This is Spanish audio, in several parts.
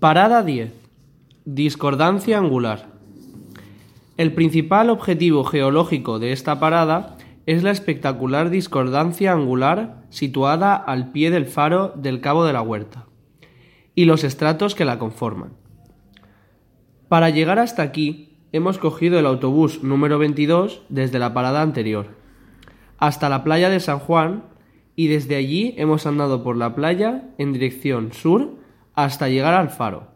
Parada 10. Discordancia angular. El principal objetivo geológico de esta parada es la espectacular discordancia angular situada al pie del faro del Cabo de la Huerta y los estratos que la conforman. Para llegar hasta aquí hemos cogido el autobús número 22 desde la parada anterior hasta la playa de San Juan y desde allí hemos andado por la playa en dirección sur hasta llegar al faro.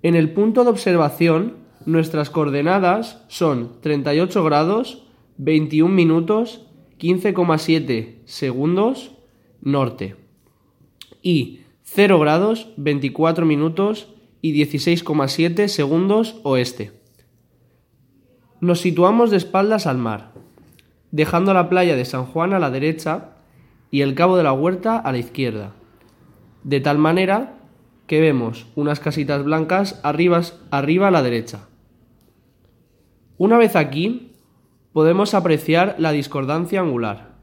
En el punto de observación, nuestras coordenadas son 38 grados, 21 minutos, 15,7 segundos norte y 0 grados, 24 minutos y 16,7 segundos oeste. Nos situamos de espaldas al mar, dejando la playa de San Juan a la derecha y el Cabo de la Huerta a la izquierda de tal manera que vemos unas casitas blancas arriba, arriba a la derecha. Una vez aquí, podemos apreciar la discordancia angular.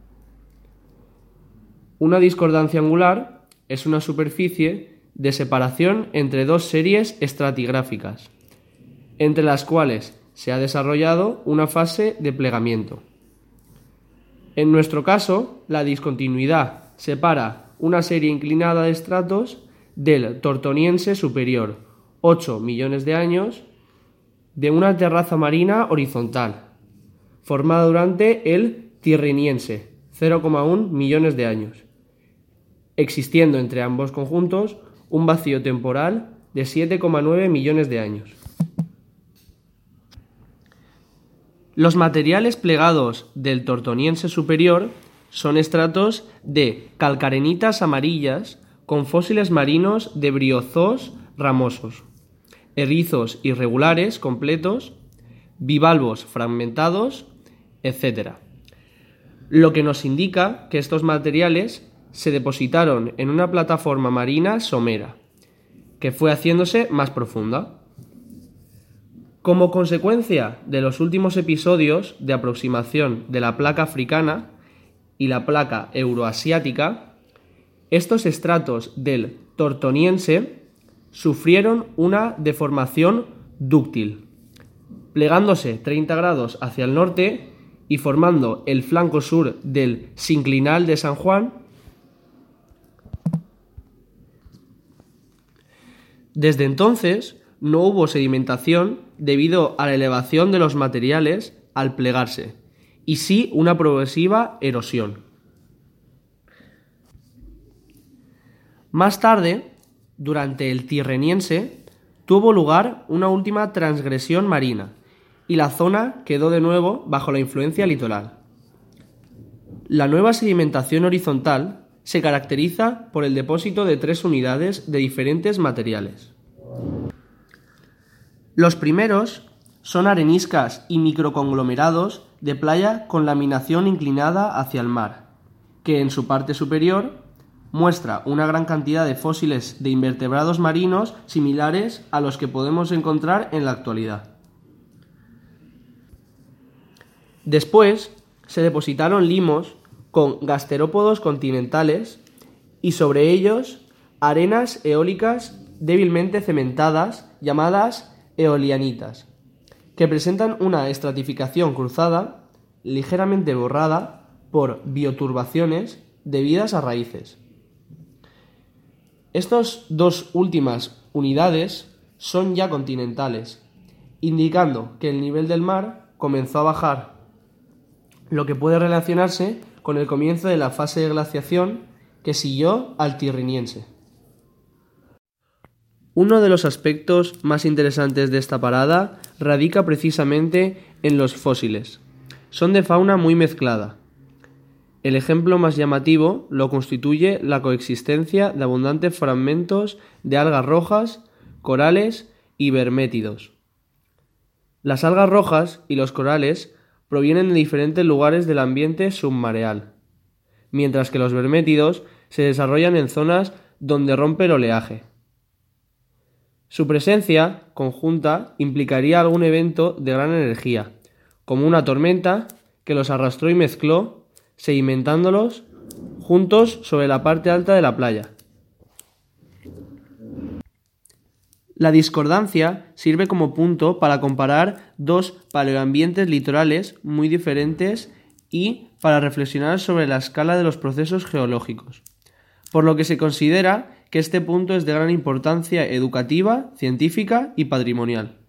Una discordancia angular es una superficie de separación entre dos series estratigráficas, entre las cuales se ha desarrollado una fase de plegamiento. En nuestro caso, la discontinuidad separa una serie inclinada de estratos del Tortoniense superior, 8 millones de años, de una terraza marina horizontal, formada durante el Tirreniense, 0,1 millones de años, existiendo entre ambos conjuntos un vacío temporal de 7,9 millones de años. Los materiales plegados del Tortoniense superior son estratos de calcarenitas amarillas con fósiles marinos de briozoos ramosos, erizos irregulares completos, bivalvos fragmentados, etc. Lo que nos indica que estos materiales se depositaron en una plataforma marina somera, que fue haciéndose más profunda. Como consecuencia de los últimos episodios de aproximación de la placa africana, y la placa euroasiática, estos estratos del Tortoniense sufrieron una deformación dúctil, plegándose 30 grados hacia el norte y formando el flanco sur del sinclinal de San Juan. Desde entonces no hubo sedimentación debido a la elevación de los materiales al plegarse y sí una progresiva erosión. Más tarde, durante el Tirreniense, tuvo lugar una última transgresión marina y la zona quedó de nuevo bajo la influencia litoral. La nueva sedimentación horizontal se caracteriza por el depósito de tres unidades de diferentes materiales. Los primeros son areniscas y microconglomerados de playa con laminación inclinada hacia el mar, que en su parte superior muestra una gran cantidad de fósiles de invertebrados marinos similares a los que podemos encontrar en la actualidad. Después se depositaron limos con gasterópodos continentales y sobre ellos arenas eólicas débilmente cementadas llamadas eolianitas que presentan una estratificación cruzada ligeramente borrada por bioturbaciones debidas a raíces. Estas dos últimas unidades son ya continentales, indicando que el nivel del mar comenzó a bajar, lo que puede relacionarse con el comienzo de la fase de glaciación que siguió al tirriniense. Uno de los aspectos más interesantes de esta parada radica precisamente en los fósiles. Son de fauna muy mezclada. El ejemplo más llamativo lo constituye la coexistencia de abundantes fragmentos de algas rojas, corales y vermétidos. Las algas rojas y los corales provienen de diferentes lugares del ambiente submareal, mientras que los vermétidos se desarrollan en zonas donde rompe el oleaje. Su presencia conjunta implicaría algún evento de gran energía, como una tormenta que los arrastró y mezcló, sedimentándolos juntos sobre la parte alta de la playa. La discordancia sirve como punto para comparar dos paleoambientes litorales muy diferentes y para reflexionar sobre la escala de los procesos geológicos, por lo que se considera que este punto es de gran importancia educativa, científica y patrimonial.